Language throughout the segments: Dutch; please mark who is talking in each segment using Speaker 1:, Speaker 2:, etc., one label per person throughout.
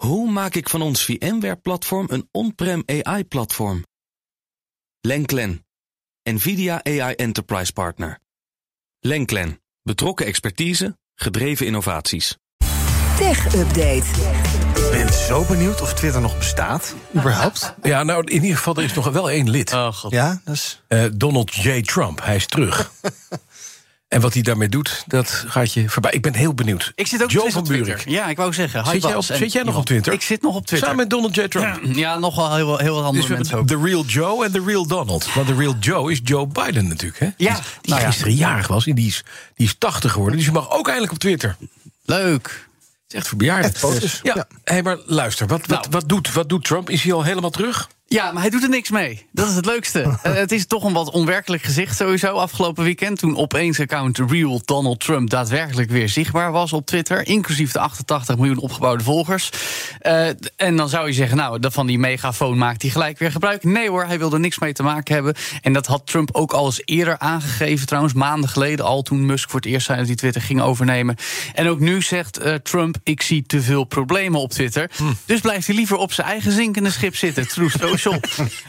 Speaker 1: Hoe maak ik van ons VMware-platform een on-prem AI-platform? Lenklen, NVIDIA AI Enterprise Partner. Lenklen, betrokken expertise, gedreven innovaties.
Speaker 2: Tech Update.
Speaker 3: Ik ben zo benieuwd of Twitter nog bestaat, überhaupt.
Speaker 4: Ja, nou, in ieder geval, er is nog wel één lid.
Speaker 5: Oh god.
Speaker 3: Ja, dus...
Speaker 4: Eh, Donald J. Trump, hij is terug. en wat hij daarmee doet, dat gaat je voorbij. Ik ben heel benieuwd.
Speaker 5: Ik zit ook
Speaker 4: Joe van
Speaker 5: op Twitter.
Speaker 4: Buurik.
Speaker 5: Ja, ik wou zeggen.
Speaker 4: Zit jij, op, zit jij nog op Twitter?
Speaker 5: Ik zit nog op Twitter.
Speaker 4: Samen met Donald J. Trump.
Speaker 5: Ja, nog wel heel, heel wat andere
Speaker 4: Dus we
Speaker 5: mensen ook.
Speaker 4: de real Joe en de real Donald. Want de real Joe is Joe Biden natuurlijk. Hè?
Speaker 5: Ja,
Speaker 4: die, die
Speaker 5: nou ja.
Speaker 4: gisteren jarig was. En die is, die is 80 geworden. Dus je mag ook eindelijk op Twitter. Het
Speaker 5: Leuk.
Speaker 4: is echt voor bejaarden. Ja,
Speaker 3: Ja.
Speaker 4: Hey, maar luister. Wat, wat,
Speaker 5: Nou.
Speaker 4: wat, doet, wat doet Trump? Is hij al helemaal terug?
Speaker 5: Ja, maar hij doet er niks mee. Dat is het leukste. Eh, het is toch een wat onwerkelijk gezicht sowieso afgelopen weekend... toen opeens account Real Donald Trump daadwerkelijk weer zichtbaar was op Twitter... inclusief de 88 miljoen opgebouwde volgers. Eh, en dan zou je zeggen, nou, dat van die megafoon maakt hij gelijk weer gebruik. Nee hoor, hij wil er niks mee te maken hebben. En dat had Trump ook al eens eerder aangegeven trouwens... maanden geleden al, toen Musk voor het eerst zei dat hij Twitter ging overnemen. En ook nu zegt eh, Trump, ik zie te veel problemen op Twitter. Dus blijft hij liever op zijn eigen zinkende schip zitten, True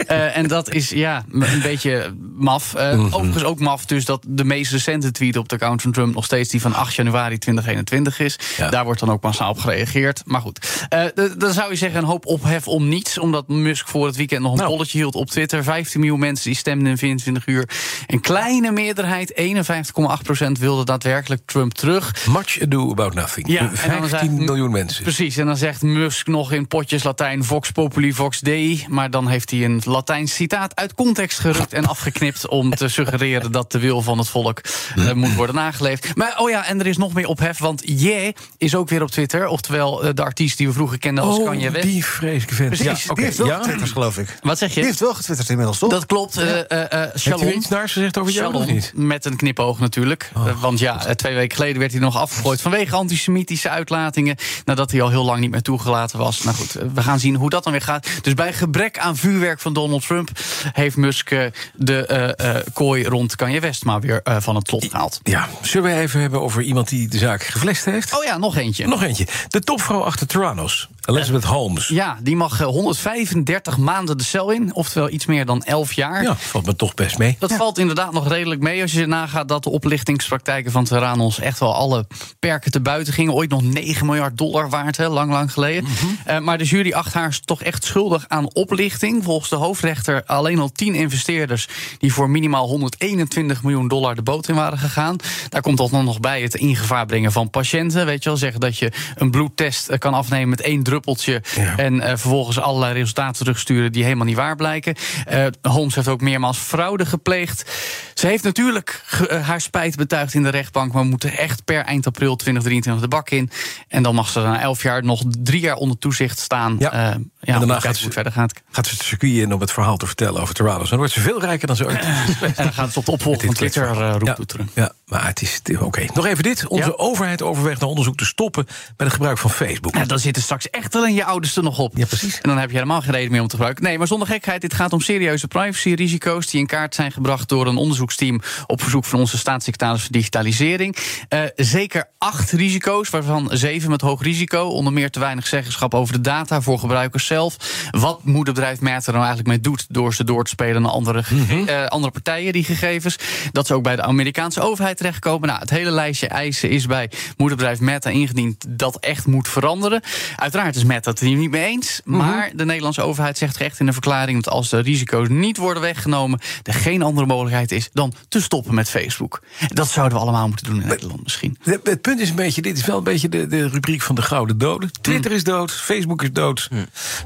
Speaker 5: Eh, en dat is ja, een beetje maf. Eh, Overigens ook maf dus dat de meest recente tweet op de account van Trump... nog steeds die van 8 januari 2021 is.
Speaker 4: Ja.
Speaker 5: Daar wordt dan ook massaal op gereageerd. Maar goed, eh, dan zou je zeggen een hoop ophef om niets... omdat Musk voor het weekend nog een
Speaker 4: Nou.
Speaker 5: polletje hield op Twitter. 15 miljoen mensen die stemden in 24 uur. Een kleine meerderheid, 51,8% wilde daadwerkelijk Trump terug.
Speaker 4: Much ado about nothing.
Speaker 5: Ja, en dan
Speaker 4: 15
Speaker 5: zei-
Speaker 4: miljoen mensen.
Speaker 5: Precies, en dan zegt Musk nog in potjes Latijn Vox Populi Vox Dei. Maar dan heeft hij een Latijns citaat uit context gerukt en afgeknipt. om te suggereren dat de wil van het volk eh, moet worden nageleefd. Maar oh ja, en er is nog meer ophef, want Ye is ook weer op Twitter. Oftewel eh, de artiest die we vroeger kenden als Kanye
Speaker 4: Oh,
Speaker 5: West.
Speaker 4: die vreselijke vent.
Speaker 5: Precies,
Speaker 4: Ja,
Speaker 3: Die
Speaker 4: oké,
Speaker 3: heeft wel
Speaker 4: ja.
Speaker 3: getwitterd, geloof ik.
Speaker 5: Wat zeg
Speaker 3: Die
Speaker 5: je?
Speaker 3: heeft wel getwitterd inmiddels, toch?
Speaker 5: Dat klopt. eh eh eh,
Speaker 4: Heeft u
Speaker 5: Shalom.
Speaker 4: iets naars gezegd over jou of
Speaker 5: Shalom,
Speaker 4: niet?
Speaker 5: Met een knipoog natuurlijk.
Speaker 4: Oh,
Speaker 5: want ja, twee weken geleden werd hij nog afgegooid vanwege antisemitische uitlatingen. Nadat hij al heel lang niet meer toegelaten was. Nou goed, we gaan zien hoe dat dan weer gaat. Dus bij gebrek aan vuurwerk van Donald Trump heeft Musk eh, de eh, eh, kooi rond Kanye West maar weer van het slot gehaald.
Speaker 4: Ja, zullen we even hebben over iemand die de zaak geflest heeft?
Speaker 5: Oh ja, nog eentje.
Speaker 4: Nog eentje. De topvrouw achter Tyrannos, Elizabeth Holmes.
Speaker 5: Ja, die mag eh, 135 maanden de cel in. Oftewel iets meer dan 11 jaar.
Speaker 4: Ja, valt me toch best mee.
Speaker 5: Dat valt inderdaad nog redelijk mee als je nagaat dat de oplichtingspraktijken van Terranos echt wel alle perken te buiten gingen. Ooit nog 9 miljard dollar waard, hè, lang, lang geleden. Eh, maar de jury acht haar toch echt schuldig aan oplichting. Volgens de hoofdrechter alleen al 10 investeerders die voor minimaal 121 miljoen dollar de boot in waren gegaan. Daar komt dan nog bij het in gevaar brengen van patiënten. Weet je wel, zeggen dat je een bloedtest eh, kan afnemen met één druppeltje.
Speaker 4: Ja.
Speaker 5: En eh, vervolgens allerlei resultaten terugsturen die helemaal niet waar blijken. Eh, Holmes heeft ook meermaals fraude gepleegd. Ze heeft natuurlijk eh, haar spijt betuigd in de rechtbank. Maar we moeten echt per eind april 2023 de bak in. En dan mag ze na elf jaar nog drie jaar onder toezicht staan.
Speaker 4: Ja.
Speaker 5: Eh, ja,
Speaker 4: En daarna gaat ze-
Speaker 5: het verder gaat.
Speaker 4: Gaat ze het circuit in om het verhaal te vertellen over Tyrannos. Dan wordt ze veel rijker dan ze ooit
Speaker 5: En dan gaat ze op de opvolger van
Speaker 4: Met
Speaker 5: Twitter
Speaker 4: kletsverhaal.
Speaker 5: uh, roep
Speaker 4: ja, ja, maar het is... Oké, nog even dit. Onze
Speaker 5: Ja.
Speaker 4: overheid overweegt een onderzoek te stoppen... bij het gebruik van Facebook.
Speaker 5: Ja, dan zitten straks echt alleen je ouders er nog op.
Speaker 4: Ja, precies.
Speaker 5: En dan heb je helemaal geen reden meer om te gebruiken. Nee, maar zonder gekheid, dit gaat om serieuze privacy-risico's... die in kaart zijn gebracht door een onderzoeksteam... op verzoek van onze staatssecretaris voor Digitalisering. Eh, zeker acht risico's, waarvan zeven met hoog risico. Onder meer te weinig zeggenschap over de data voor gebruikers zelf. Wat moet het bedrijf Meta er nou eigenlijk mee doet... door ze door te spelen naar andere, gege- eh, andere partijen, die gegevens. Dat ze ook bij de Amerikaanse overheid terechtkomen. Nou, het hele lijstje eisen is bij moederbedrijf Meta ingediend... dat echt moet veranderen. Uiteraard is Meta het hier niet mee eens. Maar de Nederlandse overheid zegt echt in een verklaring... dat als de risico's niet worden weggenomen... er geen andere mogelijkheid is dan te stoppen met Facebook. Dat zouden we allemaal moeten doen in Nederland misschien.
Speaker 4: Het punt is een beetje, dit is wel een beetje de, de rubriek van de gouden doden. Twitter is dood, Facebook is dood,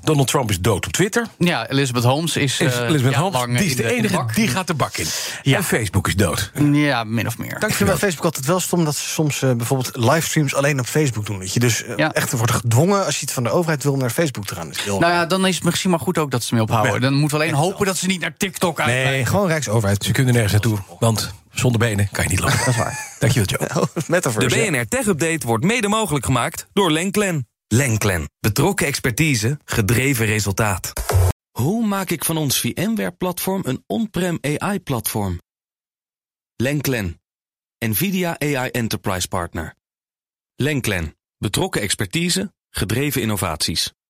Speaker 4: Donald Trump is dood op Twitter.
Speaker 5: Ja, Elizabeth Holmes is,
Speaker 4: Is
Speaker 5: eh,
Speaker 4: Elizabeth
Speaker 5: ja,
Speaker 4: Holmes,
Speaker 5: lang
Speaker 4: die is de enige, die gaat de bak in.
Speaker 5: Ja.
Speaker 4: En Facebook is dood.
Speaker 5: Ja, min of meer.
Speaker 3: Ik vind bij Facebook altijd wel stom dat ze soms eh, bijvoorbeeld livestreams alleen op Facebook doen. Dat je dus eh,
Speaker 5: Ja.
Speaker 3: echt wordt gedwongen als je het van de overheid wil om naar Facebook te gaan. Dat is heel
Speaker 5: Nou ja, dan is het misschien maar goed ook dat ze mee ophouden. Dan moeten we alleen hopen dat ze niet naar TikTok uit.
Speaker 3: Nee, gewoon Rijksoverheid.
Speaker 4: Ze kunnen nergens naartoe, want zonder benen kan je niet lopen. Dat is waar. Dankjewel, Joe.
Speaker 1: De
Speaker 3: Metaverse. ja.
Speaker 1: BNR Tech Update wordt mede mogelijk gemaakt door Lenklen. Lenklen. Betrokken expertise, gedreven resultaat. Hoe maak ik van ons VMware-platform een on-prem AI-platform? Lenklen. NVIDIA AI Enterprise Partner. Lenklen. Betrokken expertise, Gedreven innovaties.